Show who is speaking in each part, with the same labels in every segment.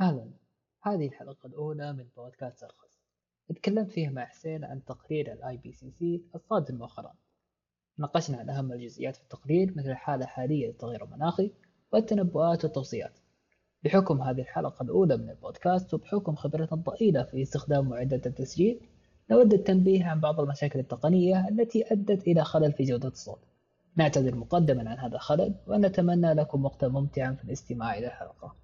Speaker 1: أهلا. هذه الحلقة الأولى من بودكاست أرخص. تكلمت فيها مع حسين عن تقرير ال IPCC الصادر مؤخرا. ناقشنا عن أهم الجزئيات في التقرير مثل الحالة الحالية للتغير المناخي والتنبؤات والتوصيات. بحكم هذه الحلقة الأولى من البودكاست وبحكم خبرتنا الضئيلة في استخدام معدات التسجيل نود التنبيه عن بعض المشاكل التقنية التي أدت إلى خلل في جودة الصوت. نعتذر مقدما عن هذا الخلل ونتمنى لكم وقتا ممتعا في الاستماع إلى الحلقة.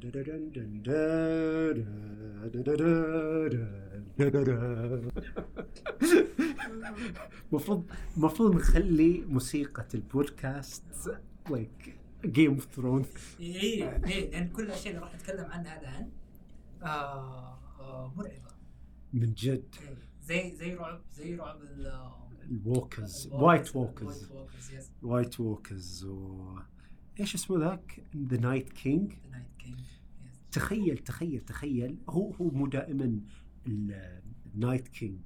Speaker 2: المفروض المفروض نخلي موسيقى ال podcast like Game of Thrones
Speaker 3: اي اي لأن كل الاشياء اللي راح نتكلم عنها الآن آه آه مرعبة.
Speaker 2: من جد.
Speaker 3: إيه، زي زي رعب زي رعب ال ال walkers. White
Speaker 2: Walkers White Walkers إيش اسمه ذاك؟
Speaker 3: The Night King
Speaker 2: تخيل تخيل تخيل. هو هو مو دائما ال Night King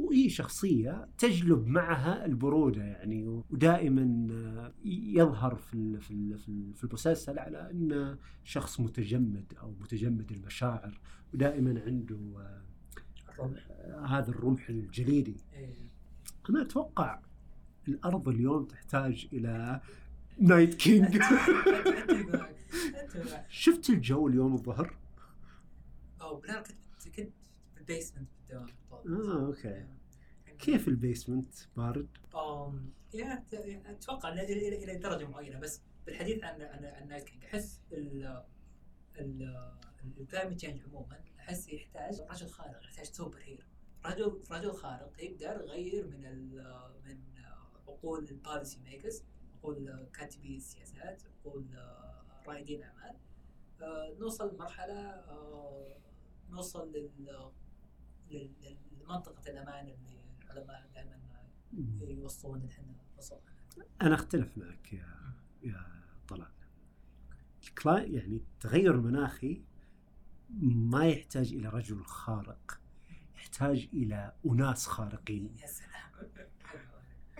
Speaker 2: هو هي شخصية تجلب معها البرودة يعني ودائما يظهر في في ال- في ال- في المسلسل على انه شخص متجمد أو متجمد المشاعر ودائما عنده
Speaker 3: الرمح.
Speaker 2: آه، هذا الرمح الجليدي.
Speaker 3: إيه.
Speaker 2: أنا أتوقع الأرض اليوم تحتاج
Speaker 3: إلى Night King.
Speaker 2: شفت الجو اليوم الظهر؟
Speaker 3: أو بلا كنت كنت في ال basement بالدوام
Speaker 2: آه okay. كيف ال basement؟ بارد؟
Speaker 3: أم يا ت- أتوقع إلى إلى درجة معينة بس بالحديث عن عن عن Night King أحس ال ال ال climate change عموما أحس يحتاج رجل خارق يحتاج superhero رجل رجل خارق يقدر يغير من ال من عقول ال policy makers عقول كاتبي السياسات عقول رائدين الاعمال آه، نوصل لمرحلة آه، نوصل لمنطقه الأمان اللي العلماء دائما يوصلون ان إحنا نوصل لها.
Speaker 2: أنا أختلف معك يا يا طلال. يعني التغير المناخي ما يحتاج إلى رجل خارق يحتاج إلى أناس خارقين.
Speaker 3: يا سلام.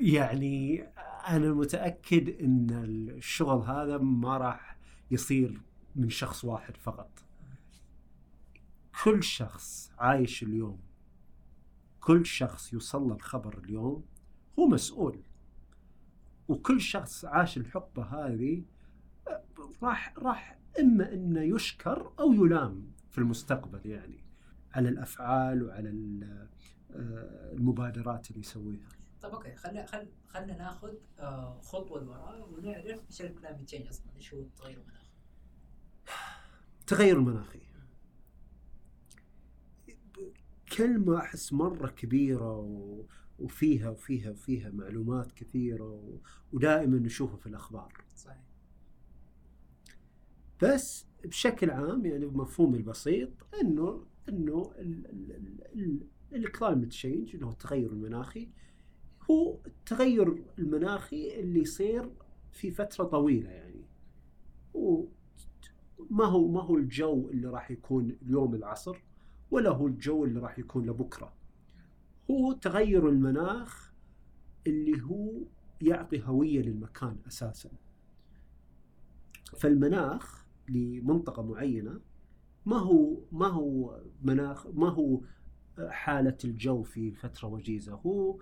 Speaker 2: يعني أنا متأكد إن الشغل هذا ما راح يصير من شخص واحد فقط. كل شخص عايش اليوم كل شخص يوصل له الخبر اليوم هو مسؤول. وكل شخص عاش الحقبة هذه راح راح إما إنه يشكر أو يلام في المستقبل يعني على الأفعال وعلى آه، المبادرات اللي يسويها.
Speaker 3: طيب okay خلينا خل خلينا ناخذ آه، خطوة لوراء ونعرف إيش ال climate change أصلا إيش هو التغير المناخي.
Speaker 2: التغير المناخي. كلمة أحس مرة كبيرة و... وفيها وفيها وفيها معلومات كثيرة و... ودائما نشوفها في الأخبار.
Speaker 3: صحيح.
Speaker 2: بس بشكل عام يعني بمفهومي البسيط إنه إنه ال climate change اللي هو التغير المناخي هو التغير المناخي اللي يصير في فترة طويلة يعني. هو ما هو ما هو الجو اللي راح يكون اليوم العصر ولا هو الجو اللي راح يكون لبكرة. هو تغير المناخ اللي هو يعطي هوية للمكان أساسا. فالمناخ لمنطقة معينة ما هو ما هو مناخ ما هو حالة الجو في فترة وجيزة. هو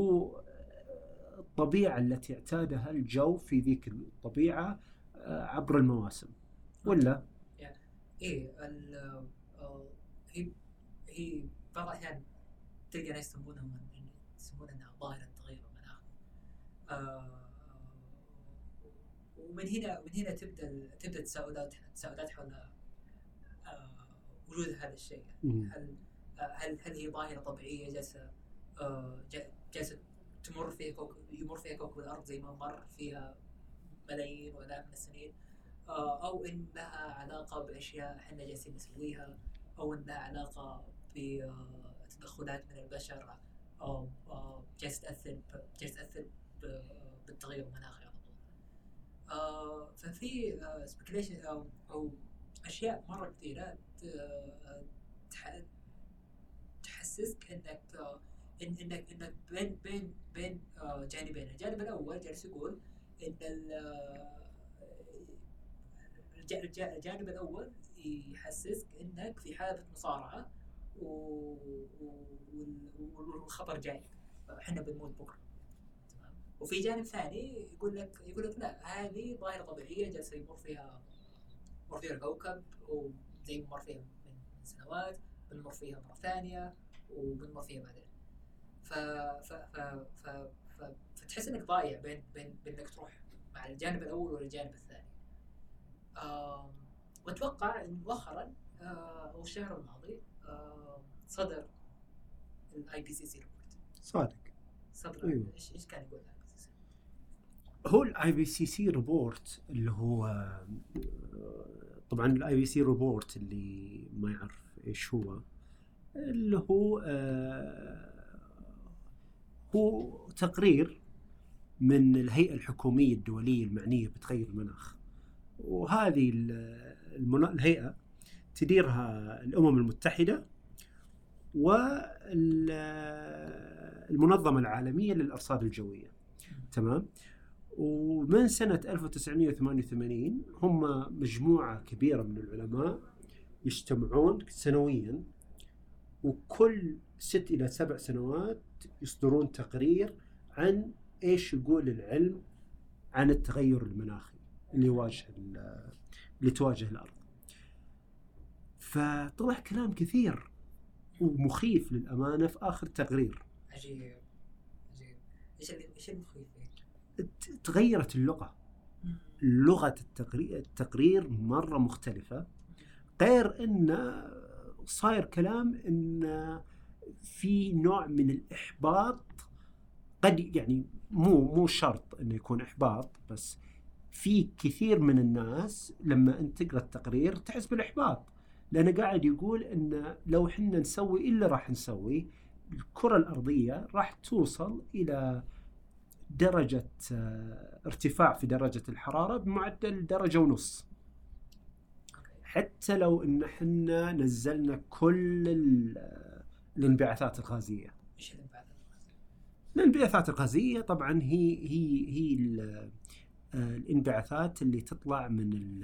Speaker 2: هو الطبيعة التي اعتادها الجو في ذيك الطبيعة عبر المواسم. ولا؟
Speaker 3: إيه ال آه، هي هي بعض الأحيان تلقى ناس يسمونها يسمونها إنها ظاهرة تغير المناخ. آه، ومن هنا من هنا تبدأ تبدأ التساؤلات التساؤلات حول آه، وجود هذا الشيء. هل آه، هل هل هي ظاهرة طبيعية جالسة آه، جا- جالسه تمر فيها كوكب يمر فيها كوكب الأرض زي ما مر فيها ملايين وألاف من السنين آه، أو ان لها علاقة بأشياء إحنا جالسين نسويها أو ان لها علاقه بتدخلات من البشر أو آه، جالس تأثر ب- جالس تأثر بالتغير المناخي على طول. آه ففي سبيكيليشن أو أو أشياء مرة كثيره تحسسك إنك آه، إن انك انك بين بين بين آه، جانبين، الجانب الأول جالس يقول؟ إن ال- آه، الجانب الأول يحسسك إنك في حالة مصارعة و... و... وال- والخطر جاي. إحنا بنموت بكرة. وفي جانب ثاني يقول لك يقول لك لا هذه ظاهرة طبيعية جالسة يمر فيها مر فيها الكوكب وزي ما مر فيها من سنوات بنمر فيها مرة ثانية وبنمر فيها بعدين. ف ف ف ف ف فتحس إنك ضايع بين بين انك تروح مع الجانب الأول ولا الجانب الثاني. وأتوقع إن مؤخرا آه، أو الشهر الماضي صدر ال IPCC report
Speaker 2: صادق
Speaker 3: صدر
Speaker 2: أيوه.
Speaker 3: إيش إيش كان يقول ال IPCC؟
Speaker 2: هو ال IPCC report اللي هو آه، طبعا ال IPCC report اللي ما يعرف إيش هو اللي هو آه، هو تقرير من الهيئة الحكومية الدولية المعنية بتغير المناخ. وهذه ال- المنا- الهيئة تديرها الأمم المتحدة والمنظمه العالمية للأرصاد الجوية. تمام؟ ومن سنة 1988 هم مجموعة كبيرة من العلماء يجتمعون سنويا وكل ست إلى سبع سنوات يصدرون تقرير عن إيش يقول العلم عن التغير المناخي اللي يواجه ال- اللي تواجه الأرض. فطلع كلام كثير ومخيف للأمانة في آخر تقرير.
Speaker 3: عجيب عجيب. إيش إيش المخيف
Speaker 2: تغيرت اللغة. لغة التقرير, التقرير مرة مختلفة. غير أن صاير كلام أن في نوع من الإحباط قد يعني مو مو شرط أنه يكون إحباط بس في كثير من الناس لما أنت تقرأ التقرير تحس بالإحباط لأنه قاعد يقول أن لو حنا نسوي إلا راح نسوي الكرة الأرضية راح توصل إلى درجة آه، ارتفاع في درجة الحرارة بمعدل درجة ونص. حتى لو إن إحنا نزلنا كل الانبعاثات الغازية.
Speaker 3: إيش الانبعاثات
Speaker 2: الانبعاثات الغازية طبعا هي هي هي آه، الانبعاثات اللي تطلع من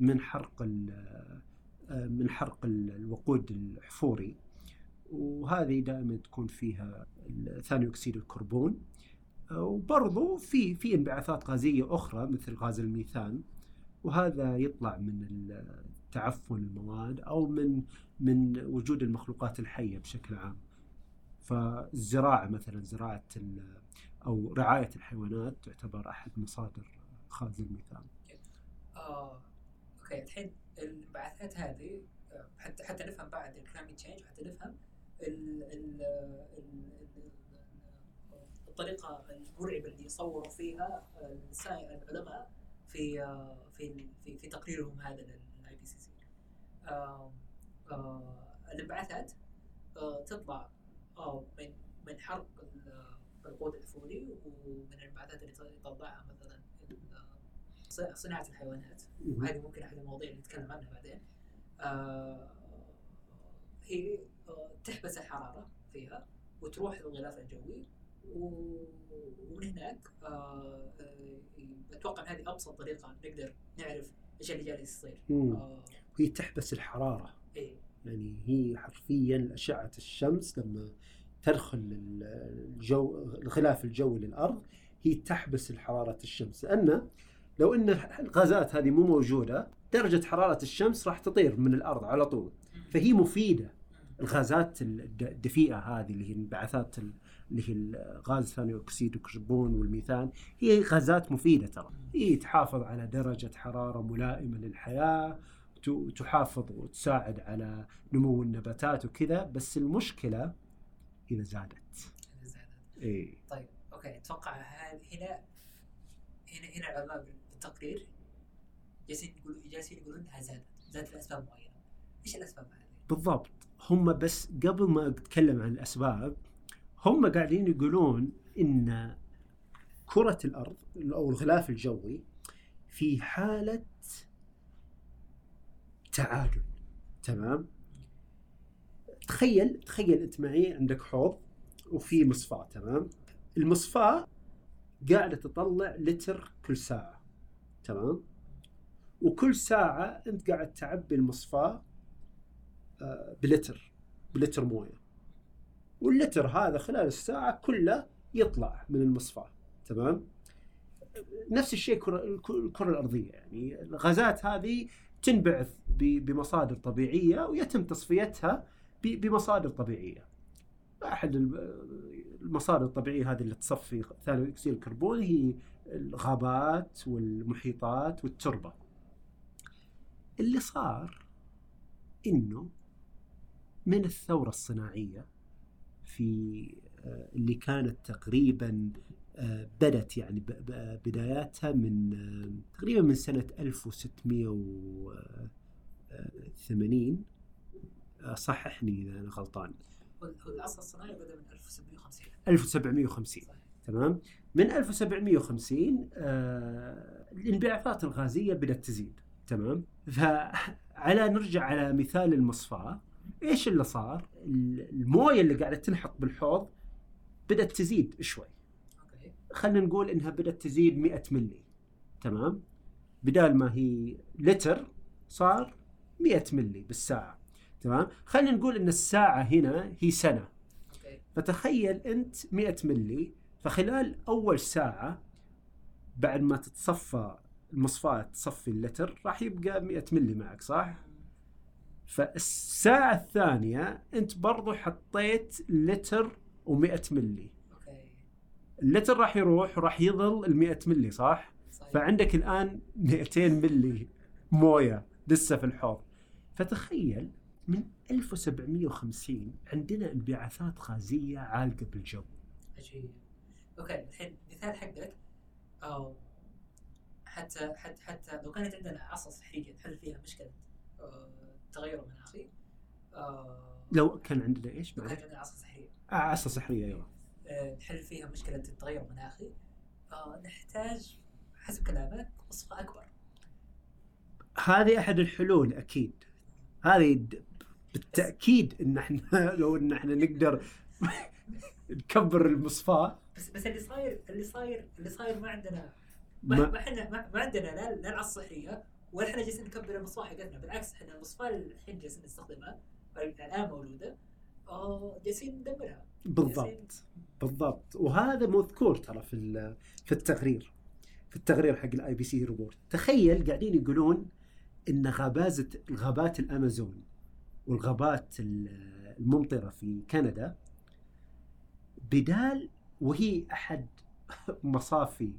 Speaker 2: من حرق آه، من حرق ال- الوقود الحفوري. وهذه دائما تكون فيها ثاني أكسيد الكربون. وبرضو في في انبعاثات غازية أخرى مثل غاز الميثان. وهذا يطلع من تعفن المواد أو من من وجود المخلوقات الحية بشكل عام. فالزراعة مثلا زراعة أو رعاية الحيوانات تعتبر أحد مصادر غاز الميثان.
Speaker 3: آه، okay الحين الانبعاثات هذه حتى حتى نفهم بعد ال climate change حتى نفهم ال ال ال ال الطريقة المرعبة اللي صوروا فيها العلماء في في في, في تقريرهم هذا لل IPCC الانبعاثات آه، تطلع آه، من من حرق ال- الوقود الأحفوري ومن الانبعاثات اللي تطلعها مثلا صناعة الحيوانات. وهذه ممكن أحد المواضيع اللي نتكلم عنها بعدين. آه هي آه تحبس الحرارة فيها وتروح للغلاف الجوي ومن هناك آه آه، أتوقع هذه أبسط طريقة نقدر نعرف إيش اللي جالس يصير.
Speaker 2: مم.
Speaker 3: آه.
Speaker 2: تحبس الحرارة.
Speaker 3: إيه.
Speaker 2: يعني هي حرفيا أشعة الشمس لما تدخل ال- الجو الغلاف الجوي للأرض هي تحبس حرارة الشمس. لأن لو أن الغازات هذه مو موجودة درجة حرارة الشمس راح تطير من الأرض على طول. فهي مفيدة. الغازات الد- الدفيئة هذه اللي هي الانبعاثات ال- اللي هي غاز ثاني أكسيد الكربون والميثان هي غازات مفيدة ترى. هي تحافظ على درجة حرارة ملائمة للحياة ت- تحافظ وتساعد على نمو النباتات وكذا بس المشكلة إذا زادت.
Speaker 3: هذه زادت.
Speaker 2: إيه
Speaker 3: طيب أوكي أتوقع هنا هنا هنا العلماء بالتقرير. جالسين يقولوا جالسين يقولون إنها زادت. زادت لأسباب معينة. إيش الأسباب هذه؟
Speaker 2: بالضبط. هم بس قبل ما أتكلم عن الأسباب هم قاعدين يقولون إن كرة الأرض أو الغلاف الجوي في حالة تعادل. تمام؟ تخيل تخيل انت معي عندك حوض وفي مصفاة تمام؟ المصفاة قاعدة تطلع لتر كل ساعة تمام؟ وكل ساعة أنت قاعد تعبي المصفاة بلتر بلتر موية. واللتر هذا خلال الساعة كله يطلع من المصفاة تمام؟ نفس الشيء كرة الكرة الأرضية يعني الغازات هذه تنبعث بمصادر طبيعية ويتم تصفيتها بمصادر طبيعية. أحد الم- المصادر الطبيعية هذه اللي تصفي ثاني أكسيد الكربون هي الغابات والمحيطات والتربة. اللي صار إنه من الثورة الصناعية في آه، اللي كانت تقريبا آه، بدت يعني بداياتها من آه، تقريبا من سنة 1680 آه، صححني إذا أنا غلطان.
Speaker 3: العصر الصناعي بدأ من 1750
Speaker 2: 1750
Speaker 3: صحيح.
Speaker 2: تمام؟ من 1750 آه الانبعاثات الغازية بدأت تزيد. تمام؟ فعلى نرجع على مثال المصفاة. إيش اللي صار؟ الموية اللي قاعدة تنحط بالحوض بدأت تزيد شوي. خلينا نقول إنها بدأت تزيد 100 ملي تمام؟ بدال ما هي لتر صار 100 ملي بالساعة. تمام؟ خلينا نقول إن الساعة هنا هي
Speaker 3: سنة.
Speaker 2: فتخيل أنت 100 ملي فخلال أول ساعة بعد ما تتصفى المصفاة تصفي اللتر راح يبقى 100 ملي معك صح؟ فالساعة الثانية أنت برضو حطيت لتر و100 ملي.
Speaker 3: okay.
Speaker 2: اللتر راح يروح وراح يظل ال 100 ملي صح؟
Speaker 3: صحيح.
Speaker 2: فعندك الآن 200 ملي موية لسه في الحوض. فتخيل من 1750 عندنا انبعاثات غازية عالقة بالجو.
Speaker 3: عجيب. okay الحين مثال حقك أو حتى حتى حتى لو كانت عندنا عصا صحية نحل فيها مشكلة التغير المناخي آه،
Speaker 2: لو كان عندنا إيش
Speaker 3: لو؟ كانت عندنا عصا سحريه
Speaker 2: آه عصا سحريه أيوه.
Speaker 3: آه، نحل فيها مشكلة التغير المناخي آه، نحتاج حسب كلامك مصفى أكبر.
Speaker 2: هذه أحد الحلول أكيد. هذه بالتأكيد إن إحنا لو إن إحنا نقدر نكبر المصفاه
Speaker 3: بس بس اللي صاير اللي صاير اللي صاير ما عندنا ما
Speaker 2: ما
Speaker 3: ما إحنا ما, ما عندنا لا لا العصا السحرية ولا إحنا جالسين نكبر المصفاه حقتنا. بالعكس إحنا المصفاه اللي الحين جالسين نستخدمها الآن موجودة. آه، جالسين ندمرها.
Speaker 2: بالضبط. بالضبط. وهذا مذكور ترى في في التقرير. في التقرير حق ال IPCC report تخيل قاعدين يقولون إن غابات الغابات الأمازون والغابات ال- الممطرة في كندا بدال وهي أحد مصافي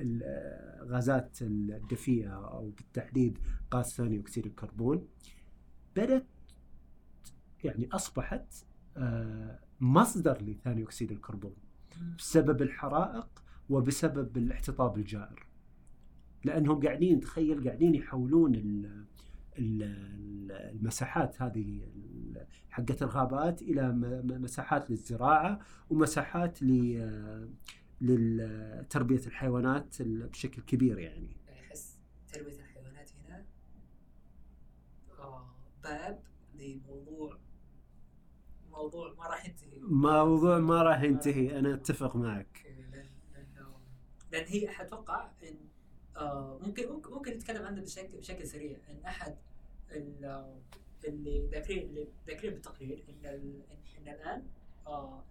Speaker 2: الغازات الدفيئه أو بالتحديد غاز ثاني أكسيد الكربون بدأت يعني أصبحت آه، مصدر لثاني أكسيد الكربون بسبب الحرائق وبسبب الاحتطاب الجائر. لأنهم قاعدين تخيل قاعدين يحولون ال- ال- المساحات هذه حقت الغابات إلى مساحات للزراعة ومساحات ل لتربية الحيوانات ال- بشكل كبير يعني.
Speaker 3: احس تربية الحيوانات هنا آه، باب لموضوع موضوع ما راح ينتهي.
Speaker 2: موضوع ما راح ينتهي أنا أتفق معك.
Speaker 3: لأن لأن هي أتوقع إن آه، ممكن ممكن نتكلم عنه بشكل بشكل سريع. إن أحد ال- اللي ذاكرين اللي ذاكرين بالتقرير إن إن الآن آه،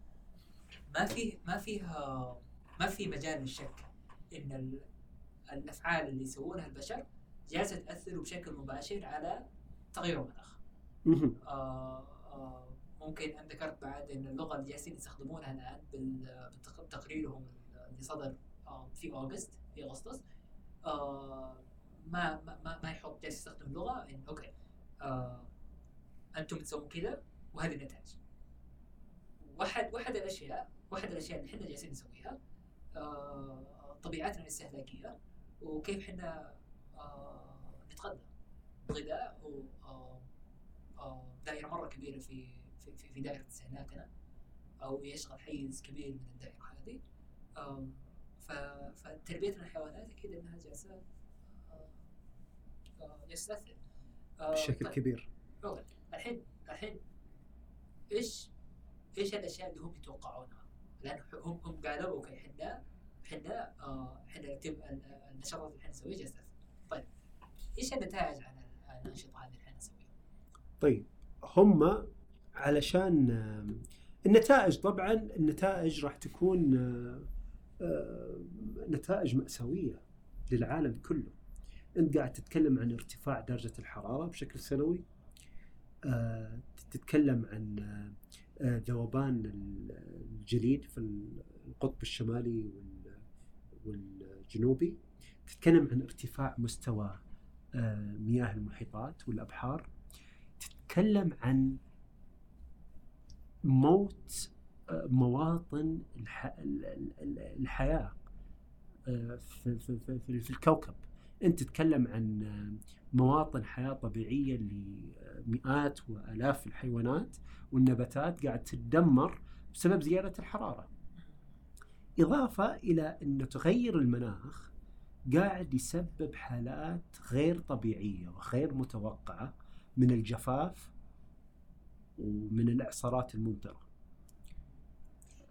Speaker 3: ما فيه ما فيه آه، ما في مجال للشك إن ال- الأفعال اللي يسوونها البشر جالسه تأثر بشكل مباشر على تغير المناخ. آه، آه، ممكن أن ذكرت بعد إن اللغة اللي جالسين يستخدمونها الآن بتقريرهم اللي صدر آه، في August في أغسطس آه، ما ما ما, يحط جالس يستخدم لغه إن okay آه، أنتم تسوون كذا وهذه النتائج. واحد واحد الاشياء واحد الأشياء اللي إحنا جالسين نسويها طبيعتنا الاستهلاكيه وكيف إحنا آه، نتغذى غذاء و آه، آه، دائرة مرة كبيرة في في في, دائرة استهلاكنا أو يشغل حيز كبير من الدائرة هذه آم، ف- فتربية الحيوانات أكيد إنها جالسة آه، آه، جالسه تاثر آه،
Speaker 2: بشكل
Speaker 3: طيب.
Speaker 2: كبير.
Speaker 3: الحين الحين إيش إيش الأشياء اللي هم يتوقعونها؟ لأن هم هم قالوا أوكي إحنا إحنا آه، إحنا النشاطات اللي إحنا نسويها تاثر. طيب إيش النتائج عن ال- الأنشطة هذه اللي إحنا نسويها؟
Speaker 2: طيب هم علشان النتائج طبعا النتائج راح تكون آه، نتائج مأساوية للعالم كله أنت قاعد تتكلم عن ارتفاع درجة الحرارة بشكل سنوي آه، تتكلم عن ذوبان الجليد في القطب الشمالي وال- والجنوبي تتكلم عن ارتفاع مستوى آه، مياه المحيطات والأبحار. تتكلم عن موت آه، مواطن الح... ال- ال- ال- الحياة آه، في الكوكب. انت تتكلم عن آه، مواطن حياة طبيعية لمئات وآلاف الحيوانات والنباتات قاعد تتدمر بسبب زيادة الحرارة. إضافة إلى أنه تغير المناخ قاعد يسبب حالات غير طبيعية وغير متوقعة من الجفاف ومن الإعصارات الممطرة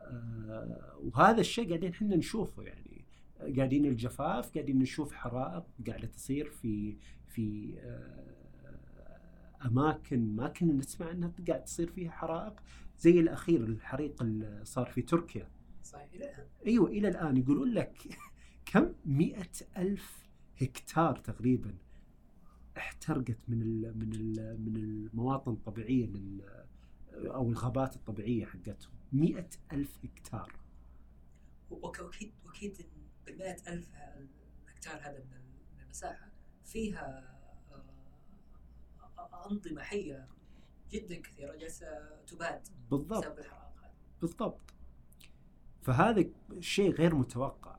Speaker 2: آه، وهذا الشيء قاعدين إحنا نشوفه يعني. قاعدين الجفاف قاعدين نشوف حرائق قاعدة تصير في في آه، أماكن ما كنا نسمع أنها قاعد تصير فيها حرائق زي الأخير الحريق اللي صار في تركيا.
Speaker 3: صحيح إلى الآن.
Speaker 2: أيوه إلى الآن يقولون لك كم؟ مئة ألف هكتار تقريبا احترقت من ال من ال من المواطن الطبيعية أو الغابات الطبيعية حقتهم. مئة ألف هكتار.
Speaker 3: وأكيد وأكيد بالمئة ألف هكتار هذا من المساحة فيها آه، أنظمة حية جدا كثيرة جالسة تباد
Speaker 2: بالضبط.
Speaker 3: بسبب الحرائق
Speaker 2: بالضبط. فهذا شيء غير متوقع.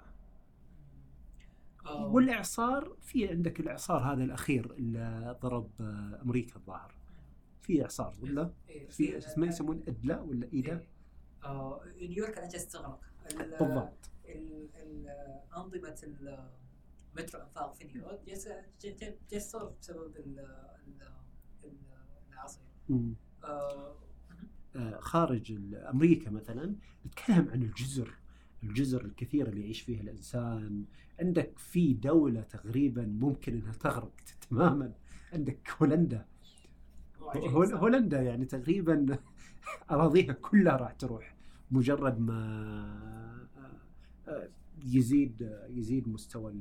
Speaker 3: آه،
Speaker 2: والإعصار في عندك الإعصار هذا الأخير اللي ضرب آه، أمريكا الظاهر. في إعصار ولا؟
Speaker 3: إيه،
Speaker 2: في اسمه يسمون ادلا ولا ايدا
Speaker 3: إيه. آه، نيويورك الان جالسه تغرق ال-
Speaker 2: بالضبط.
Speaker 3: ال- ال- انظمه المترو انفاق في نيويورك جالسه بسبب ال- ال- ال- الاعاصير
Speaker 2: مم.
Speaker 3: آه،
Speaker 2: آه، خارج أمريكا مثلا نتكلم عن الجزر. الجزر الكثيرة اللي يعيش فيها الإنسان. عندك في دولة تقريبا ممكن إنها تغرق تماما. عندك هولندا. هولندا يعني تقريبا أراضيها كلها راح تروح مجرد ما يزيد يزيد مستوى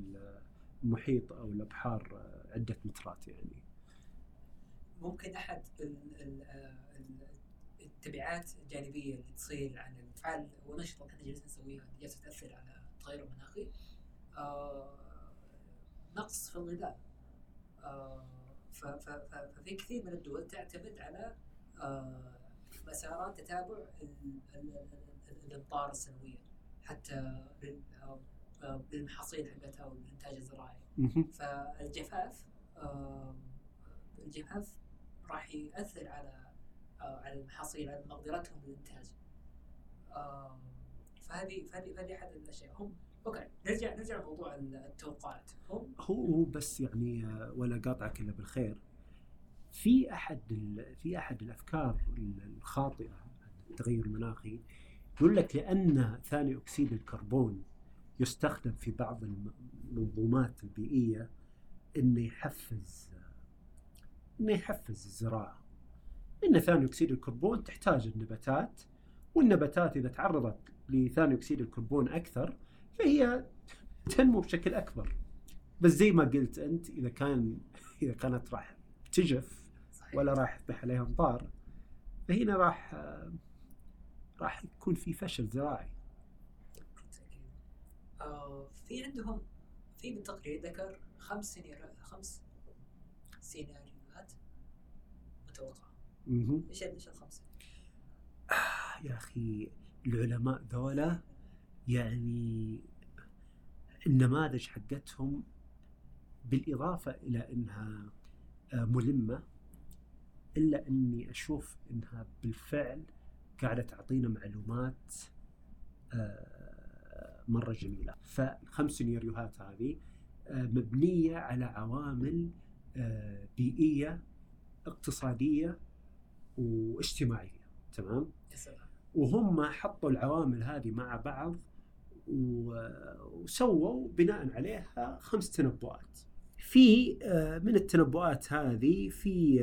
Speaker 2: المحيط أو الأبحار آه، عدة مترات يعني.
Speaker 3: ممكن أحد آه، ال- التبعات الجانبية اللي تصير عن الافعال والانشطه اللي إحنا جالسين نسويها اللي جالسه تاثر على التغير المناخي. آه، نقص في الغذاء. ففي كثير من الدول تعتمد على مسارات تتابع ال- ال- ال- الإمطار السنوية. حتى للمحاصيل حقتها والانتاج الزراعي. فالجفاف الجفاف راح ياثر على آه، على المحاصيل على مقدرتهم للإنتاج. فهذه فهذه فهذه أحد الأشياء. هم أوكي نرجع نرجع لموضوع التوقعات.
Speaker 2: هو هو بس يعني آه، ولا قاطعك إلا بالخير. في أحد في أحد الأفكار الخاطئة التغير المناخي يقول لك لأن ثاني أكسيد الكربون يستخدم في بعض الم- المنظومات البيئية إنه يحفز إنه يحفز الزراعة. إن ثاني أكسيد الكربون تحتاج النباتات والنباتات إذا تعرضت لثاني أكسيد الكربون أكثر فهي تنمو بشكل أكبر. بس زي ما قلت أنت إذا كان إذا كانت راح تجف ولا راح يطيح عليها امطار فهنا راح راح يكون في فشل زراعي.
Speaker 3: آه، في عندهم في بالتقرير ذكر خمس سيناريوهات خمس سيناريوهات متوقعة
Speaker 2: مهم.
Speaker 3: إيش إيش الخمسه؟
Speaker 2: يا أخي العلماء ذولا يعني النماذج حقتهم بالإضافة إلى إنها آه، ملمة إلا إني أشوف إنها بالفعل قاعدة تعطينا معلومات آه، مرة جميلة. فالخمس سيناريوهات هذه آه، مبنية على عوامل آه، بيئية اقتصادية واجتماعية. تمام؟ وهم حطوا العوامل هذه مع بعض وسووا بناء عليها خمس تنبؤات. في من التنبؤات هذه في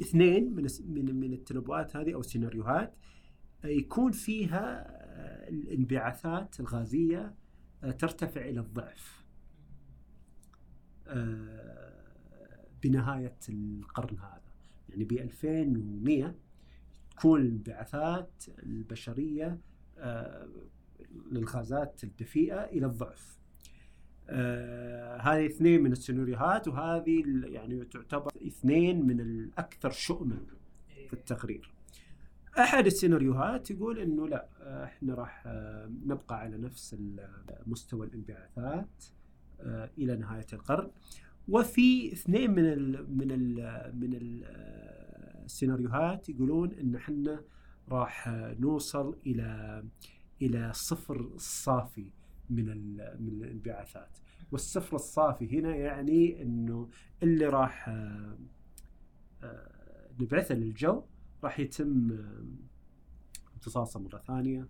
Speaker 2: اثنين من من التنبؤات هذه أو السيناريوهات يكون فيها آه، الانبعاثات الغازية آه، ترتفع إلى الضعف آه، بنهاية القرن هذا يعني ب 2100 تكون الانبعاثات البشرية آه، للغازات الدفيئة إلى الضعف. آه، هذه اثنين من السيناريوهات وهذه يعني تعتبر اثنين من الأكثر شؤما
Speaker 3: إيه.
Speaker 2: في التقرير. أحد السيناريوهات يقول إنه لا آه، إحنا راح آه، نبقى على نفس مستوى الانبعاثات آه، إلى نهاية القرن. وفي اثنين من ال من ال من ال السيناريوهات يقولون إن إحنا راح نوصل إلى إلى صفر الصافي من من الانبعاثات والصفر الصافي هنا يعني إنه اللي راح آه، آه، نبعثه للجو راح يتم آه، امتصاصه مرة ثانية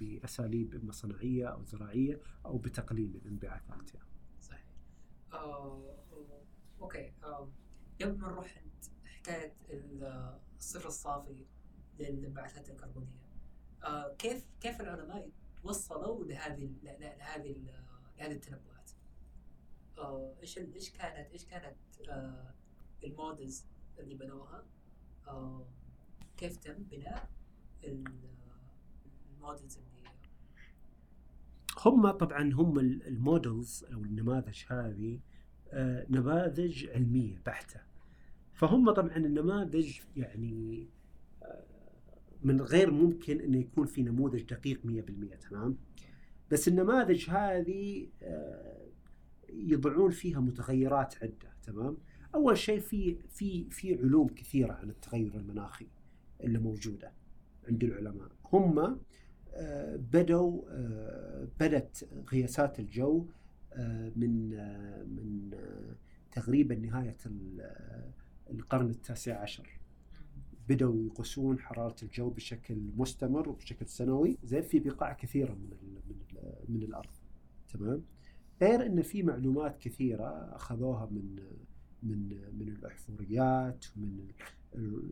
Speaker 2: بأساليب اما صناعيه أو زراعية أو بتقليل الانبعاثات يعني.
Speaker 3: صحيح آه، okay آه، قبل ما نروح عند حكاية ال- الصفر الصافي للانبعاثات الكربونية آه، كيف كيف العلماء توصلوا لهذه لهذه ال- لهذه التنبؤات؟ آه، إيش إيش كانت إيش كانت آه، ال models اللي بنوها؟ كيف تم بناء ال- models اللي
Speaker 2: هم طبعا هم ال- models أو النماذج هذه آه، نماذج علمية بحتة. فهم طبعا النماذج يعني آه، من غير ممكن انه يكون في نموذج دقيق 100% تمام؟ بس النماذج هذه آه، يضعون فيها متغيرات عدة تمام؟ أول شيء في في في علوم كثيرة عن التغير المناخي اللي موجودة عند العلماء. هم آه، بدوا آه، بدت قياسات الجو آه، من من تقريبا نهاية ال- القرن التاسع عشر. بدأوا يقيسون حرارة الجو بشكل مستمر وبشكل سنوي. زي في بقاع كثيرة من من من الأرض. تمام؟ غير أن في معلومات كثيرة أخذوها من من من الأحفوريات ومن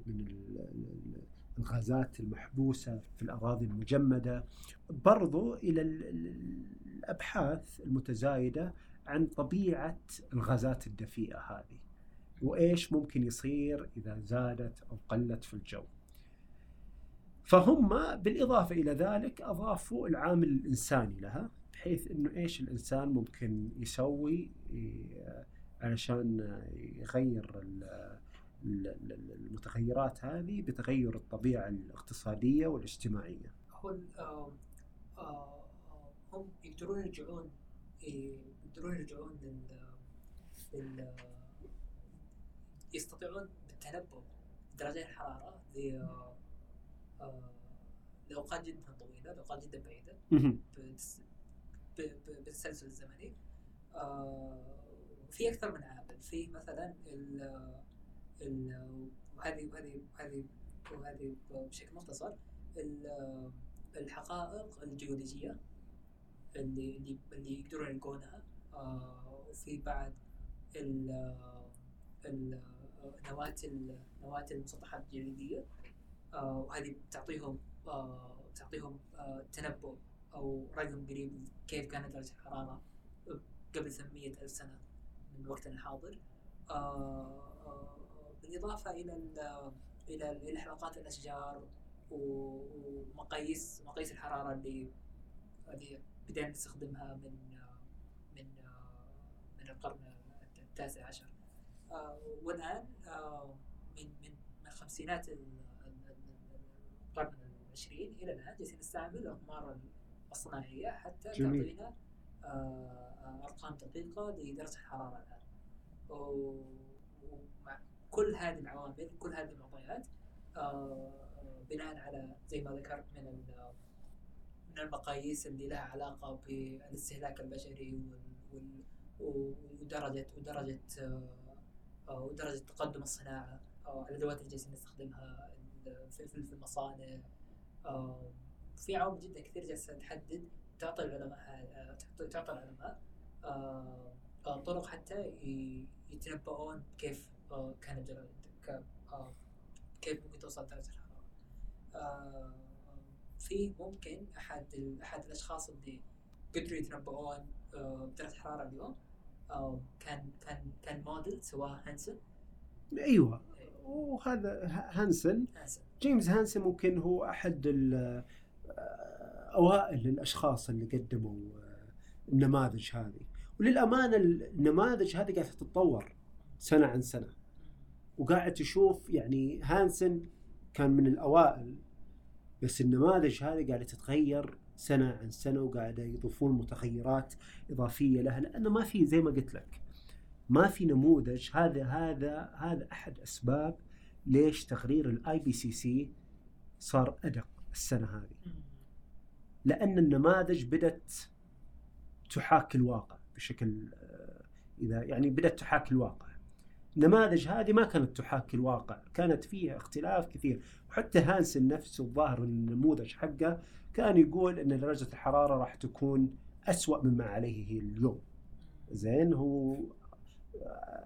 Speaker 2: من ال الغازات المحبوسة في الأراضي المجمدة برضو إلى ال- ال- الأبحاث المتزايدة عن طبيعة الغازات الدفيئة هذه وإيش ممكن يصير إذا زادت أو قلت في الجو. فهم بالإضافة إلى ذلك أضافوا العامل الإنساني لها بحيث إنه إيش الإنسان ممكن يسوي علشان يغير ال- ال- ال- المتغيرات هذه بتغير الطبيعة الاقتصادية والاجتماعية.
Speaker 3: هو آه، آه، آه، هم يقدرون يرجعون إيه، يقدرون يرجعون لل يستطيعون بالتنبؤ بدرجات الحرارة لأوقات جدا طويلة لأوقات جدا بعيدة. بالتسلسل الزمني. آه، في أكثر من عامل في مثلا ال ال وهذه وهذه وهذه وهذه بشكل مختصر ال- الحقائق الجيولوجية اللي اللي اللي يقدرون يلقونها آه، وفي بعد ال ال- نواة ال- نواة المسطحات الجليدية آه، وهذه بتعطيهم آه، تعطيهم تنبؤ أو رقم قريب كيف كانت درجة الحرارة قبل 800 ألف سنة. من وقتنا الحاضر آه، آه، بالإضافة إلى ال- إلى إلى حلقات الأشجار و- ومقاييس مقاييس الحرارة اللي اللي بدأنا نستخدمها من من من القرن التاسع عشر آه، والآن آه، من من من خمسينات ال- ال- ال- القرن العشرين إلى الآن جالسين نستعمل الأقمار الصناعية حتى
Speaker 2: جميل.
Speaker 3: تعطينا آه، آه، أرقام دقيقة لدرجة الحرارة الآن. و- ومع كل هذه العوامل كل هذه المعطيات آه، بناء على زي ما ذكرت من من المقاييس اللي لها علاقة بالاستهلاك البشري آه، آه، ودرجة تقدم الصناعة آه، الادوات اللي جالسين نستخدمها في المصانع. في عوامل جدا كثير جالسة تحدد تعطي العلماء تعطي- تعطي العلماء آه، آه، طرق حتى يتنبؤون كيف آه، كانت درجة ك- آه، كيف ممكن توصل درجة الحرارة. في ممكن أحد أحد الأشخاص اللي قدروا يتنبؤون بدرجة الحرارة اليوم كان كان كان موديل سواه هانسن
Speaker 2: أيوه. وهذا ه- هانسن جيمس هانسن ممكن هو أحد ال- أوائل الاشخاص اللي قدموا آه، النماذج هذه. وللأمانة النماذج هذه قاعدة تتطور سنة عن سنة. وقاعد تشوف يعني هانسن كان من الأوائل بس النماذج هذه قاعدة تتغير سنة عن سنة وقاعدة يضيفون متغيرات إضافية لها لأنه ما في زي ما قلت لك ما في نموذج. هذا هذا هذا أحد أسباب ليش تقرير ال IPCC صار أدق السنة هذه. لأن النماذج بدأت تحاكي الواقع بشكل آه، إذا يعني بدأت تحاكي الواقع. النماذج هذه ما كانت تحاكي الواقع كانت فيها اختلاف كثير. وحتى هانسن نفسه الظاهر النموذج حقه كان يقول إن درجة الحرارة راح تكون أسوأ مما عليه اليوم. زين هو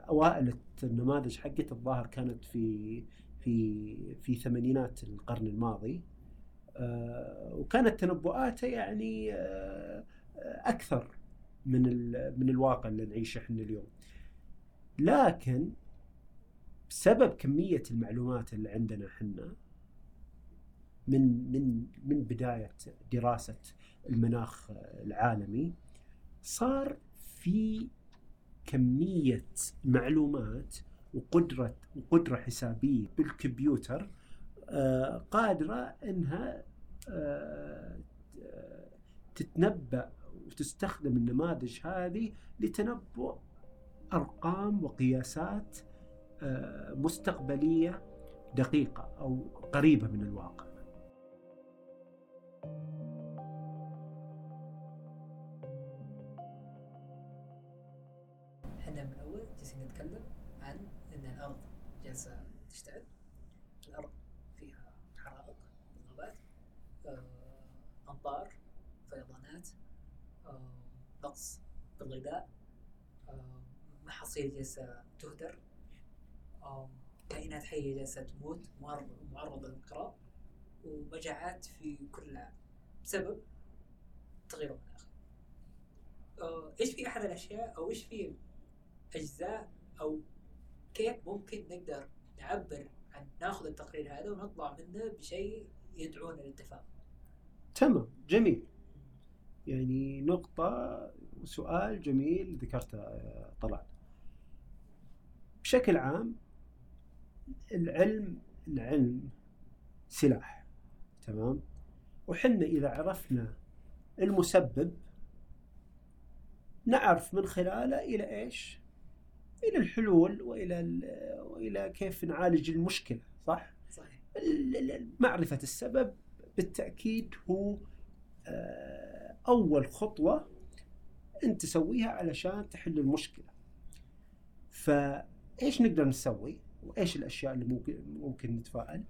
Speaker 2: أوائل النماذج حقته الظاهر كانت في في في ثمانينات القرن الماضي. آه، وكانت تنبؤاته يعني آه، أكثر من من الواقع اللي نعيشه إحنا اليوم. لكن بسبب كمية المعلومات اللي عندنا إحنا من من من بداية دراسة المناخ العالمي صار في كمية معلومات وقدرة وقدرة حسابية بالكمبيوتر آه، قادرة إنها آه، تتنبأ وتستخدم النماذج هذه لتنبؤ أرقام وقياسات آه، مستقبلية دقيقة أو قريبة من الواقع.
Speaker 3: إحنا من أول جالسين نتكلم عن إن الأرض جالسة تشتعل الأرض فيها حرائق بالغابات آه، امطار فيضانات آه، نقص بالغذاء آه، محاصيل جالسة تهدر آه، كائنات حية جالسة تموت معرض- معرضة للانقراض ومجاعات في كل العالم بسبب تغير المناخ إيش في أحد الأشياء أو إيش في أجزاء أو كيف ممكن نقدر نعبر عن ناخذ التقرير هذا ونطلع منه بشيء يدعونا للتفاؤل
Speaker 2: تمام جميل. يعني نقطة وسؤال جميل ذكرته آه، طلال. بشكل عام العلم العلم سلاح تمام؟ وحنا إذا عرفنا المسبب نعرف من خلاله إلى إيش؟ إلى الحلول وإلى وإلى كيف نعالج المشكلة صح؟
Speaker 3: صحيح.
Speaker 2: معرفة السبب بالتأكيد هو آه، أول خطوة أنت تسويها علشان تحل المشكلة. فإيش نقدر نسوي؟ وإيش الأشياء اللي ممكن ممكن نتفائل؟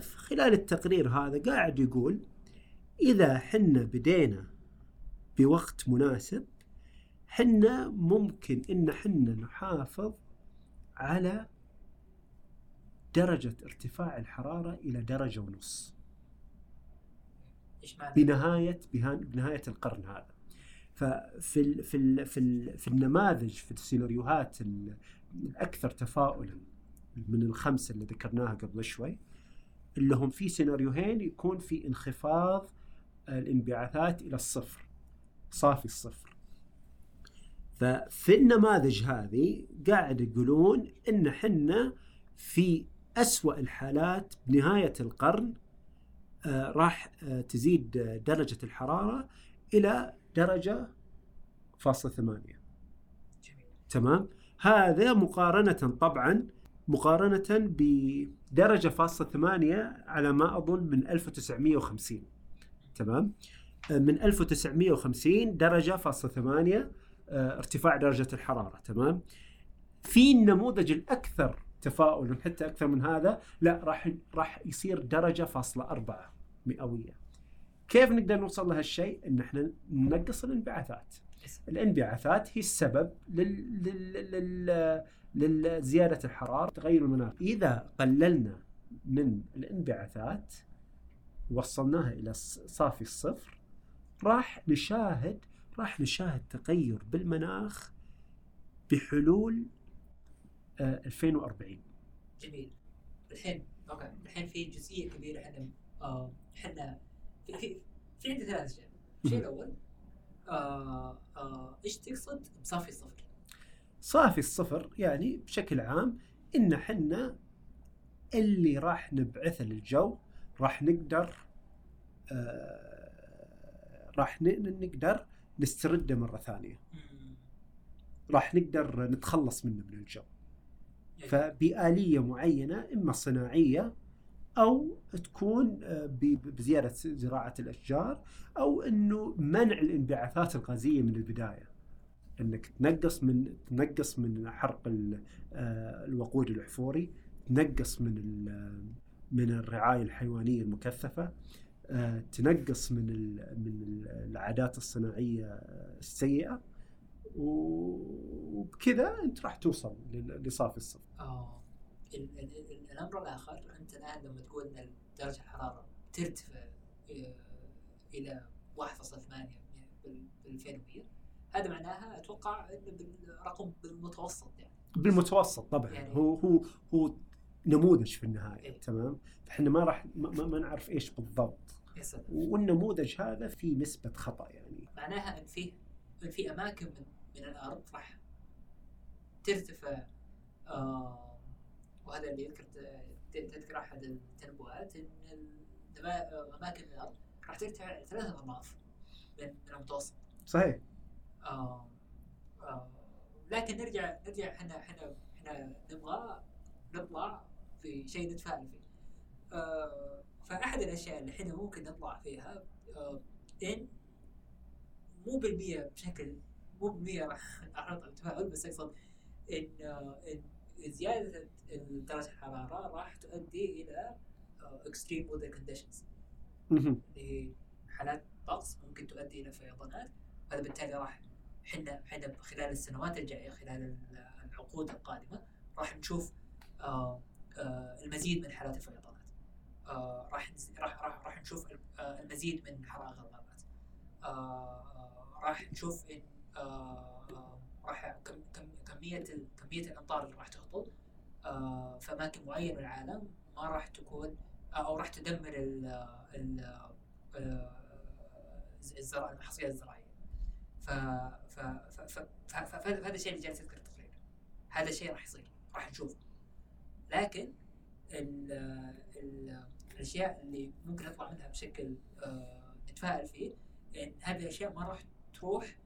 Speaker 2: في خلال التقرير هذا قاعد يقول إذا حنا بدينا بوقت مناسب حنا ممكن إن حنا نحافظ على درجة ارتفاع الحرارة إلى درجة ونص.
Speaker 3: إيش معنى؟
Speaker 2: بنهاية بها- بنهاية القرن هذا. ففي ال في ال في, ال في النماذج في السيناريوهات ال- الأكثر تفاؤلا من الخمسة اللي ذكرناها قبل شوي اللي هم في سيناريوهين يكون في انخفاض الانبعاثات إلى الصفر صافي الصفر. ففي النماذج هذه قاعد يقولون إن حنا في أسوأ الحالات بنهاية القرن راح آه، تزيد آه، درجة الحرارة إلى درجة فاصلة ثمانية.
Speaker 3: جميل.
Speaker 2: تمام؟ هذا مقارنة طبعا مقارنة بدرجة فاصلة ثمانية على ما أظن من 1950 تمام؟ آه، من 1950 درجة فاصلة ثمانية آه، ارتفاع درجة الحرارة. تمام؟ في النموذج الأكثر تفاؤلا حتى أكثر من هذا لا راح راح يصير درجة فاصلة أربعة. مئوية كيف نقدر نوصل لهالشيء؟ إن إحنا ننقص الانبعاثات. الانبعاثات هي السبب لل... لل... لل... لزيادة الحرارة تغير المناخ. إذا قللنا من الانبعاثات وصلناها إلى صافي الصفر راح نشاهد راح نشاهد تغير بالمناخ بحلول آه 2040
Speaker 3: جميل الحين أوكي الحين في جزئية كبيرة إحنا آه، إحنا في في في عندي ثلاث أشياء الشيء الأول آه آه إيش تقصد بصافي الصفر؟
Speaker 2: صافي الصفر يعني بشكل عام إن حنا اللي راح نبعثه للجو راح نقدر آه راح نقدر نسترده مرة ثانية. راح نقدر نتخلص منه من الجو. فبآلية معينة إما صناعية أو تكون آه، ب- بزيادة زراعة الأشجار أو أنه منع الانبعاثات الغازية من البداية. أنك تنقص من تنقص من حرق آه، الوقود الأحفوري تنقص من من الرعاية الحيوانية المكثفة آه، تنقص من من ال- العادات الصناعية السيئة وبكذا أنت راح توصل لصافي الصفر
Speaker 3: ال- ال- ال- الأمر الآخر أنت الآن لما تقول إن درجة الحرارة ترتفع آه، إلى 1.8 بال 2100 هذا معناها أتوقع انه بالرقم بالمتوسط يعني.
Speaker 2: بالمتوسط طبعا.
Speaker 3: يعني-
Speaker 2: هو هو هو نموذج في النهاية
Speaker 3: إيه.
Speaker 2: تمام؟ فاحنا ما راح ما, ما- نعرف إيش بالضبط. والنموذج هذا فيه نسبة خطأ يعني.
Speaker 3: معناها إن في إن في أماكن من من الأرض راح ترتفع آه وهذا اللي يذكر تذكر أحد التنبؤات إن أماكن الأرض راح ترتفع ثلاثة أضعاف من المتوسط
Speaker 2: صحيح
Speaker 3: آه آه لكن نرجع نرجع إحنا إحنا إحنا نبغى نطلع في شيء نتفائل فيه. آه فأحد الأشياء اللي إحنا ممكن نطلع فيها آه إن مو بالمية بشكل مو بالمية راح التفاؤل بس أقصد إن آه إن زيادة درجة الحرارة راح تؤدي إلى extreme weather
Speaker 2: conditions.
Speaker 3: اللي حالات طقس ممكن تؤدي إلى فيضانات وهذا بالتالي راح إحنا إحنا خلال السنوات الجاية خلال ال- العقود القادمة راح نشوف آه آه المزيد من حالات الفيضانات. آه راح راح راح راح نشوف ال- المزيد من حرائق الغابات. راح نشوف إن راح كم كم كمية كمية الامطار اللي راح تهطل آه في أماكن معينة من العالم ما راح تكون أو راح تدمر ال آه، الزراعه المحاصيل الزراعية. ف ف ف فهذا الشيء اللي جالس يذكر التقرير. هذا الشيء راح يصير راح نشوفه. لكن ال ال الأشياء اللي ممكن نطلع منها بشكل آه، نتفائل فيه هذه الأشياء ما راح تروح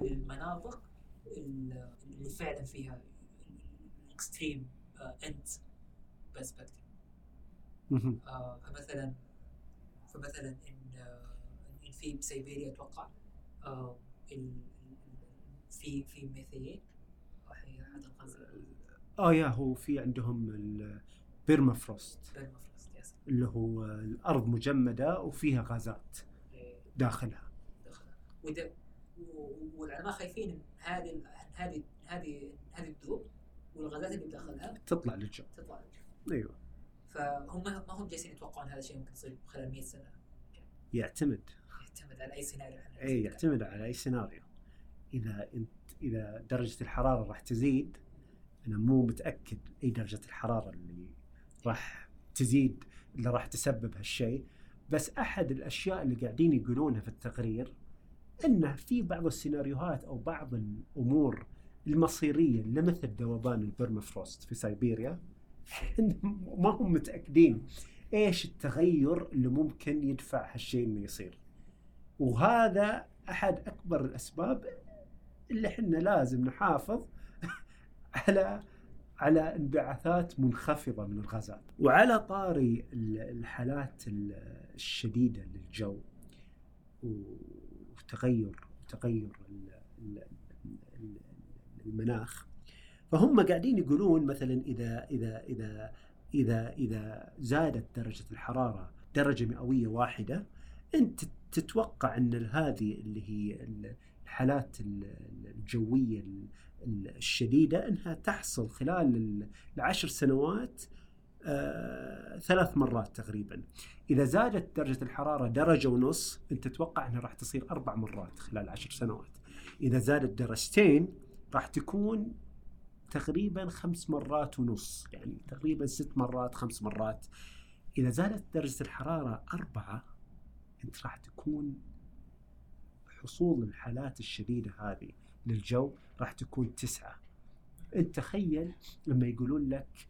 Speaker 3: للمناطق ال- اللي فعلا فيها ال extreme end
Speaker 2: perspective.
Speaker 3: آه، فمثلا فمثلا إن آه، إن في بسيبيريا أتوقع آه، في في احد الغاز
Speaker 2: آه يا هو في عندهم ال
Speaker 3: permafrost ال permafrost yes
Speaker 2: اللي هو الأرض مجمدة وفيها غازات
Speaker 3: إيه،
Speaker 2: داخلها.
Speaker 3: والعلماء خايفين ان هذه ال- هذه هذه هذه تذوب والغازات اللي بداخلها
Speaker 2: تطلع للجو.
Speaker 3: تطلع للجو.
Speaker 2: أيوه.
Speaker 3: فهم ما هم جالسين يتوقعون هذا الشيء ممكن يصير خلال 100 سنة.
Speaker 2: يعتمد.
Speaker 3: يعتمد على أي سيناريو.
Speaker 2: أي يعتمد على أي سيناريو. إذا انت إذا درجة الحرارة راح تزيد أنا مو متأكد أي درجة الحرارة اللي راح تزيد اللي راح تسبب هالشيء. بس أحد الأشياء اللي قاعدين يقولونها في التقرير انه في بعض السيناريوهات أو بعض الأمور المصيرية اللي مثل ذوبان ال permafrost في سيبيريا ما هم متأكدين إيش التغير اللي ممكن يدفع هالشيء إنه يصير. وهذا أحد أكبر الأسباب اللي إحنا لازم نحافظ على على انبعاثات منخفضة من الغازات. وعلى طاري ال- الحالات ال- الشديدة للجو. تغير ال- المناخ. فهم قاعدين يقولون مثلا إذا إذا إذا إذا إذا زادت درجة الحرارة درجة مئوية واحدة أنت تتوقع أن هذه اللي هي الحالات الجوية الشديدة أنها تحصل خلال العشر سنوات ثلاث مرات تقريبا. إذا زادت درجة الحرارة درجة ونص أنت تتوقع أنها راح تصير أربع مرات خلال عشر سنوات. إذا زادت درجتين راح تكون تقريبا خمس مرات ونص يعني تقريبا ست مرات خمس مرات. إذا زادت درجة الحرارة أربعة أنت راح تكون حصول الحالات الشديدة هذه للجو راح تكون تسعة. أنت تخيل لما يقولون لك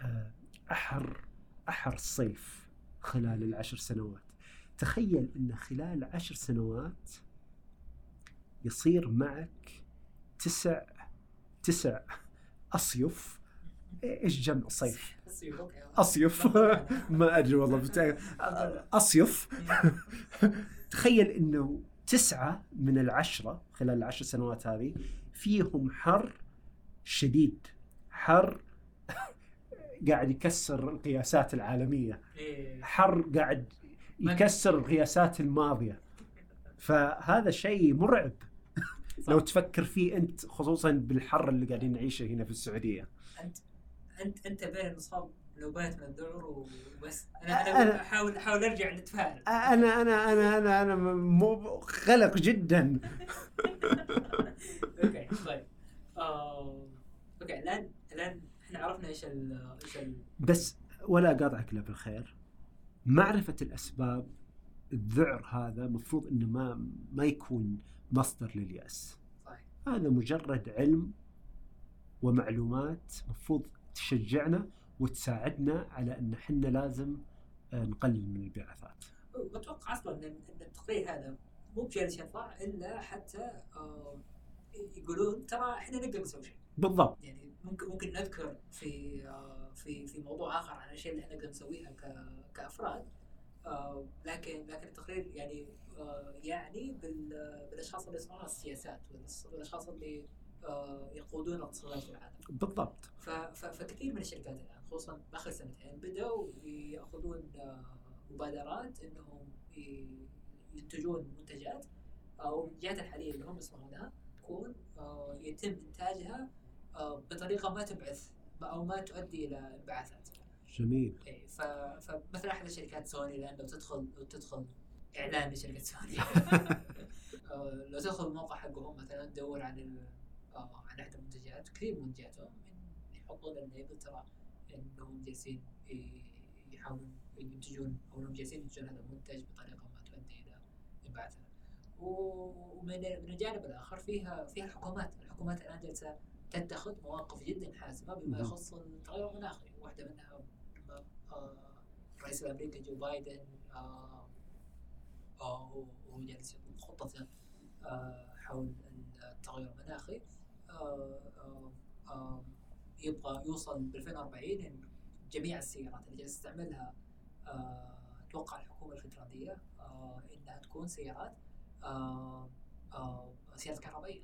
Speaker 2: آه، أحر أحر الصيف خلال العشر سنوات. تخيل أن خلال عشر سنوات يصير معك تسع تسع أصيف. إيش جمع صيف؟ أصيف. ما أدري والله أصيف. تخيل إنه تسعة من العشرة خلال العشر سنوات هذه فيهم حر شديد. حر قاعد يكسر القياسات العالمية.
Speaker 3: إيه.
Speaker 2: حر قاعد يكسر القياسات الماضية. فهذا شيء مرعب. لو تفكر فيه أنت خصوصا بالحر اللي قاعدين نعيشه هنا في السعودية.
Speaker 3: أنت أنت أنت بين مصاب نوبات من الذعر وبس. أنا أنا أحاول أحاول أرجع نتفائل.
Speaker 2: أنا أنا أنا أنا أنا مو قلق جدا.
Speaker 3: أوكي طيب. آه، أوكي الآن الآن إحنا عرفنا إيش ال إيش
Speaker 2: بس ولا قاطعك إلا بالخير. معرفة الأسباب الذعر هذا مفروض إنه ما ما يكون مصدر لليأس.
Speaker 3: صحيح.
Speaker 2: هذا مجرد علم ومعلومات مفروض تشجعنا وتساعدنا على إن إحنا لازم آه، نقلل من الانبعاثات.
Speaker 3: بتوقع أصلا إن إن التقرير هذا مو بجالس يطلع إلا حتى آه، يقولون ترى إحنا نقدر نسوي شيء.
Speaker 2: بالضبط.
Speaker 3: يعني ممكن ممكن نذكر في آه، في في موضوع آخر عن الاشياء اللي إحنا نقدر نسويها كأفراد آه، لكن لكن التقرير يعني يعني بالأشخاص اللي يصنعون السياسات والأشخاص اللي آه، يقودون الاقتصادات في العالم.
Speaker 2: بالضبط.
Speaker 3: فكثير من الشركات الآن خصوصا آخر سنتين بدأوا يأخذون آه، مبادرات إنهم ينتجون منتجات أو المنتجات الحالية اللي هم يصنعونها تكون آه، يتم إنتاجها بطريقة ما تبعث أو ما تؤدي إلى انبعاثات.
Speaker 2: جميل.
Speaker 3: إيه فمثلا أحد الشركات سوني الان لو تدخل لو تدخل اعلان لشركة سوني لو تدخل الموقع حقهم مثلا تدور عن عن احدى المنتجات كثير من منتجاتهم يحطون ال label ترى إنهم جالسين يحاولون ينتجون أو إنهم جالسين ينتجون هذا المنتج بطريقة ما تؤدي إلى انبعاثات. ومن من الجانب الآخر فيها فيها الحكومات، الحكومات الآن جالسة تتخذ مواقف جدا حاسمة بما يخص التغير المناخي، واحدة منها الرئيس الأمريكي جو بايدن آه، آه، وهو جالس خطته آه، حول التغير المناخي. يبغى يوصل ب 2040 إن جميع السيارات اللي جالس تستعملها أتوقع الحكومة الفدراليه إنها تكون سيارات سيارات كهربائية.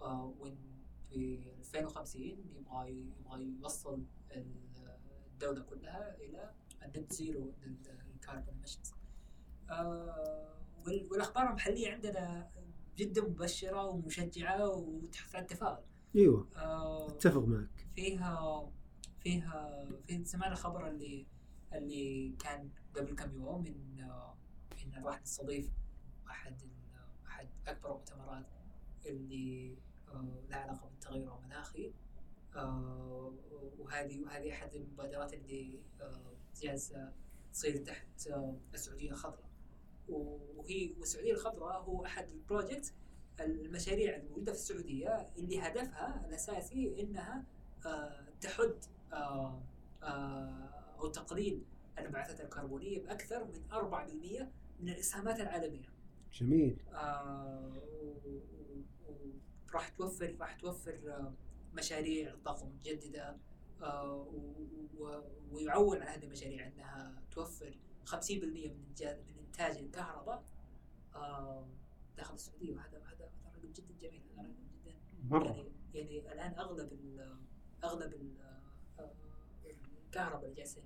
Speaker 3: وإن في 2050 يبغى يبغى يوصل الدولة كلها إلى ال net zero لل carbon emissions والأخبار المحلية عندنا جدا مبشرة ومشجعة وتحث على التفاؤل
Speaker 2: أيوه. آه أتفق معك.
Speaker 3: فيها فيها في سمعنا الخبر اللي اللي كان قبل كم يوم إن إن راح نستضيف أحد أكبر المؤتمرات اللي آه لها علاقة بالتغير المناخي آه وهذه وهذه أحد المبادرات اللي آه جالسه تصير تحت السعودية الخضراء وهي والسعودية الخضراء هو أحد البروجكت المشاريع الموجودة في السعودية اللي هدفها الأساسي إنها تحد أو تقليل الانبعاثات الكربونية بأكثر من 4% من الإسهامات العالمية.
Speaker 2: جميل.
Speaker 3: راح توفر راح توفر مشاريع الطاقه المتجدده آه، ويعول على هذه المشاريع إنها توفر 50% من من إنتاج الكهرباء. آه، داخل السعودية. وهذا هذا هذا رقم جدا جميل. هذا رقم جدا
Speaker 2: مرة.
Speaker 3: يعني يعني الآن أغلب ال أغلب ال آه، الكهرباء اللي جالسين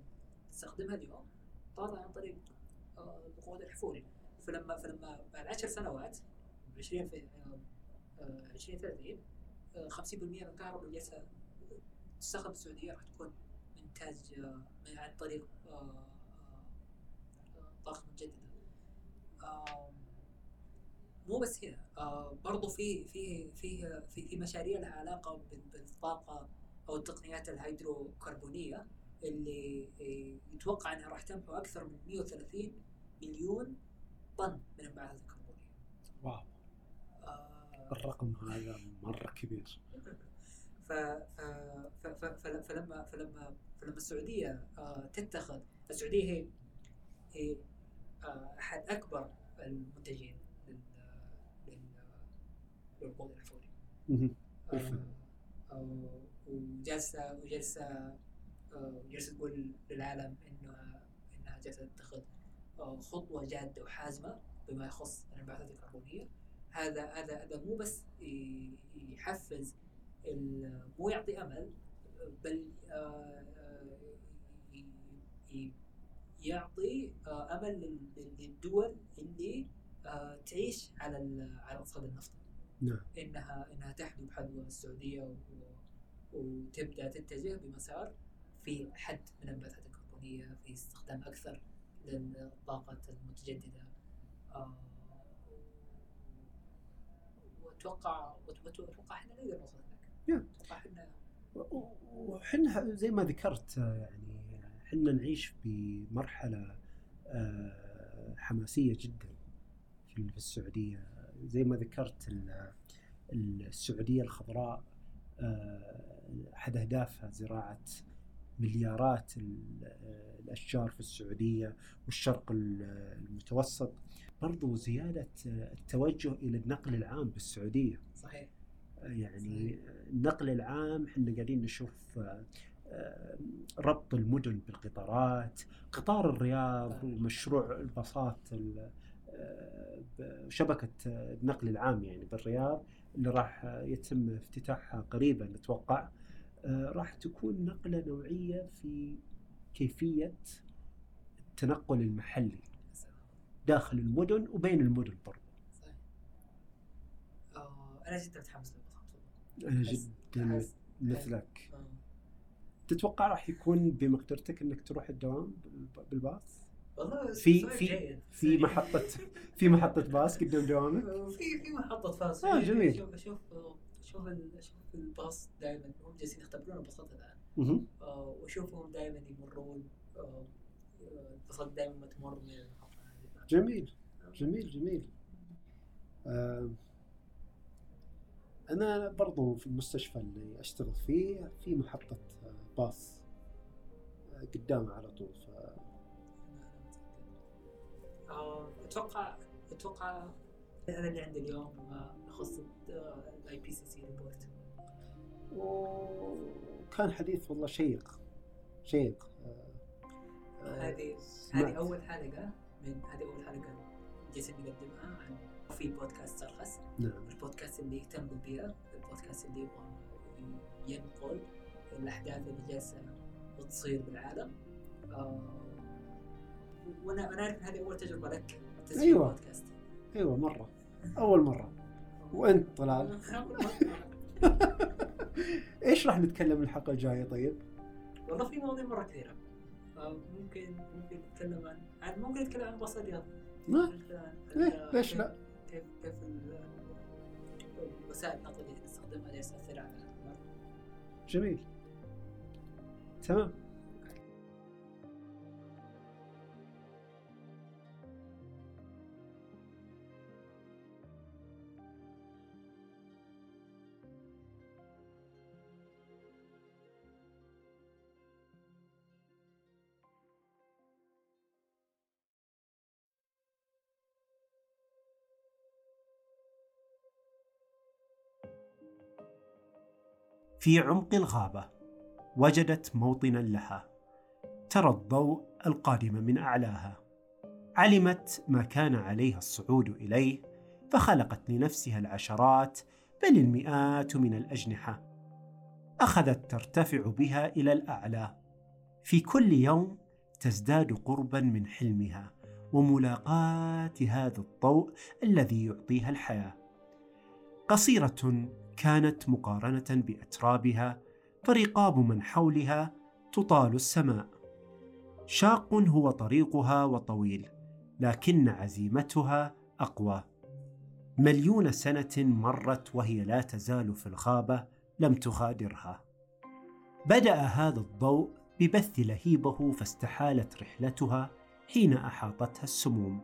Speaker 3: نستخدمها اليوم طالعة عن طريق آه، الوقود الاحفوري فلما فلما بعد 10 سنوات 20 في آه، آه، 2030 آه، 50% من الكهرباء اللي تستخدم في السعودية راح تكون من إنتاج آه، عن طريق آه، آه، طاقة متجددة. مو بس هنا برضو في في في في في مشاريع لها علاقة بال- بالطاقة أو التقنيات الهيدروكربونية اللي يتوقع إنها راح تمحو أكثر من 130 مليون طن من الانبعاثات الكربونيه.
Speaker 2: واو.
Speaker 3: آه،
Speaker 2: الرقم هذا مرة كبير.
Speaker 3: ف ف ف ف فل- فلما فلما فلما السعودية آه، تتخذ السعودية هي هي آه، أحد أكبر المنتجين لل لل للوقود الاحفوري. آه، وجالسه وجالسه وجالسه تقول للعالم انها إنها جالسة تتخذ خطوة جادة وحازمة بما يخص الانبعاثات الكربونية. هذا هذا هذا مو بس يحفز مو يعطي أمل بل آه، آه، يعطي آه، أمل لل- لل- للدول اللي آه، تعيش على على اقتصاد النفط.
Speaker 2: نعم.
Speaker 3: إنها إنها تحذو بحذو السعودية وتبدأ تتجه بمسار في حد من الانبعاثات الكربونية في استخدام أكثر للطاقة المتجددة. آه، واتوقع وأت- أتوقع إحنا نقدر نوصل. هناك أتوقع إحنا
Speaker 2: وحنا زي ما ذكرت يعني حنا نعيش بمرحلة آه، حماسية جدا في السعودية. زي ما ذكرت ال- السعودية الخضراء آه، أحد أهدافها زراعة مليارات آه، الأشجار في السعودية والشرق ال- المتوسط برضو زيادة التوجه إلى النقل العام بالسعودية
Speaker 3: صحيح.
Speaker 2: يعني النقل العام إحنا قاعدين نشوف آه، ربط المدن بالقطارات قطار الرياض ومشروع الباصات ال- آه، شبكة النقل العام يعني بالرياض اللي راح يتم افتتاحها قريبا نتوقع. راح تكون نقلة نوعية في كيفية التنقل المحلي داخل المدن وبين المدن
Speaker 3: صحيح آه، أنا جدا متحمس
Speaker 2: أنا
Speaker 3: أحس-
Speaker 2: جدا مثلك
Speaker 3: آه.
Speaker 2: تتوقع راح يكون بمقدرتك إنك تروح الدوام بالب- بالباص؟
Speaker 3: والله
Speaker 2: في في
Speaker 3: جيد.
Speaker 2: في محطة في محطة باص قدام دوامك؟
Speaker 3: في في محطة فاص
Speaker 2: آه، جميل.
Speaker 3: شوف شوف شوف الباص دائما هم جالسين يختبرون الباصات
Speaker 2: الآن.
Speaker 3: آه، وأشوفهم دائما يمرون آه، آه، الباصات دائما ما تمر من المحطة هذه.
Speaker 2: جميل. جميل جميل. آه أنا برضو في المستشفى اللي أشتغل فيه في محطة آه، باص آه، قدامي على طول ف...
Speaker 3: آه، أتوقع أتوقع هذا اللي عندي اليوم ما يخص ال IPCC report
Speaker 2: وكان حديث والله شيق شيق. آه،
Speaker 3: هذه. هذه أول حلقة من هذه أول حلقة جالسين نقدمها عن في بودكاست سرخس
Speaker 2: نعم.
Speaker 3: البودكاست اللي يهتم بالبيئة البودكاست اللي يبغى ينقل الأحداث اللي جالسة تصير بالعالم. آه وأنا أنا أعرف إن هذه أول تجربة لك تسجيل
Speaker 2: أيوة.
Speaker 3: بودكاست
Speaker 2: أيوة مرة. أول مرة. وأنت طلال. إيش راح نتكلم الحلقة الجاية طيب؟
Speaker 3: والله في مواضيع مرة كثيرة آه ممكن ممكن نتكلم عن, عن ممكن نتكلم عن باص الرياض
Speaker 2: ليش لا؟
Speaker 3: كيف كيف ال- وسائل النقل اللي نستخدمها جالسة تأثر على.
Speaker 2: جميل تمام في عمق الغابة وجدت موطنا لها ترى الضوء القادم من أعلاها. علمت ما كان عليها الصعود إليه فخلقت لنفسها العشرات بل المئات من الأجنحة. أخذت ترتفع بها إلى الأعلى. في كل يوم تزداد قربا من حلمها وملاقاه هذا الضوء الذي يعطيها الحياة. قصيرة كانت مقارنة بأترابها فرقاب من حولها تطال السماء. شاق هو طريقها وطويل لكن عزيمتها أقوى. مليون سنة مرت وهي لا تزال في الغابه لم تغادرها. بدأ هذا الضوء ببث لهيبه فاستحالت رحلتها حين أحاطتها السموم.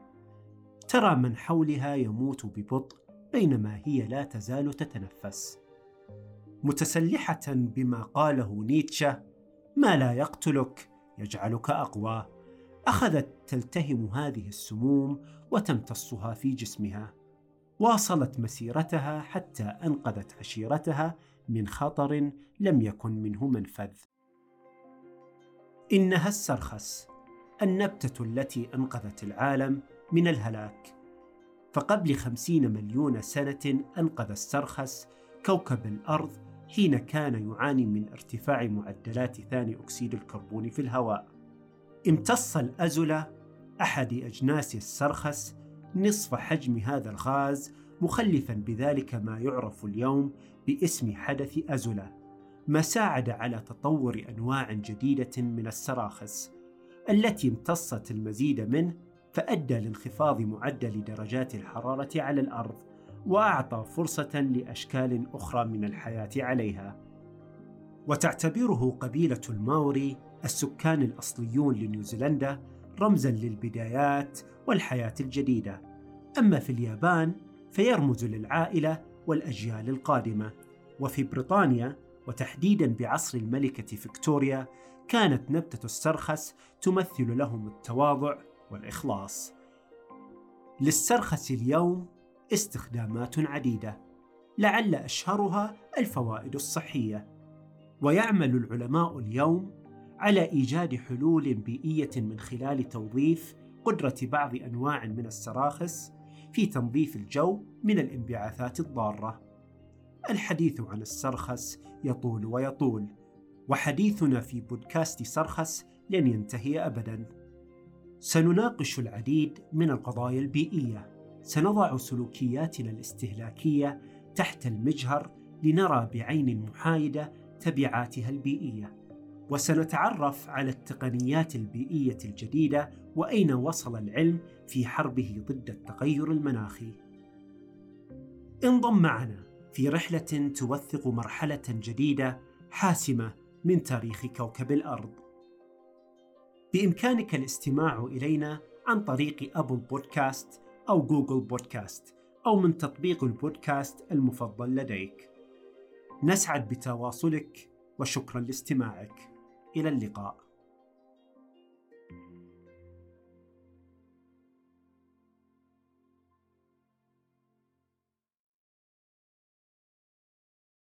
Speaker 2: ترى من حولها يموت ببطء بينما هي لا تزال تتنفس. متسلحة بما قاله نيتشه ما لا يقتلك يجعلك أقوى. أخذت تلتهم هذه السموم وتمتصها في جسمها. واصلت مسيرتها حتى أنقذت عشيرتها من خطر لم يكن منه منفذ. إنها السرخس النبتة التي أنقذت العالم من الهلاك. فقبل خمسين مليون سنة أنقذ السرخس كوكب الأرض حين كان يعاني من ارتفاع معدلات ثاني أكسيد الكربون في الهواء. امتص الازله أحد أجناس السرخس نصف حجم هذا الغاز مخلفا بذلك ما يعرف اليوم باسم حدث ازله ما ساعد على تطور أنواع جديدة من السراخس التي امتصت المزيد منه فأدى لانخفاض معدل درجات الحرارة على الأرض وأعطى فرصة لأشكال أخرى من الحياة عليها. وتعتبره قبيلة الماوري السكان الأصليون لنيوزيلندا رمزا للبدايات والحياة الجديدة. أما في اليابان فيرمز للعائلة والأجيال القادمة. وفي بريطانيا وتحديدا بعصر الملكة فيكتوريا كانت نبتة السرخس تمثل لهم التواضع والإخلاص. للسرخس اليوم استخدامات عديدة لعل أشهرها الفوائد الصحية. ويعمل العلماء اليوم على إيجاد حلول بيئية من خلال توظيف قدرة بعض أنواع من السراخس في تنظيف الجو من الانبعاثات الضارة. الحديث عن السرخس يطول ويطول وحديثنا في بودكاست سرخس لن ينتهي ابدا. سنناقش العديد من القضايا البيئية. سنضع سلوكياتنا الاستهلاكية تحت المجهر لنرى بعين محايدة تبعاتها البيئية. وسنتعرف على التقنيات البيئية الجديدة وأين وصل العلم في حربه ضد التغير المناخي. انضم معنا في رحلة توثق مرحلة جديدة حاسمة من تاريخ كوكب الأرض. بإمكانك الاستماع إلينا عن طريق أبل بودكاست أو جوجل بودكاست أو من تطبيق البودكاست المفضل لديك. نسعد بتواصلك وشكرا لاستماعك. إلى اللقاء.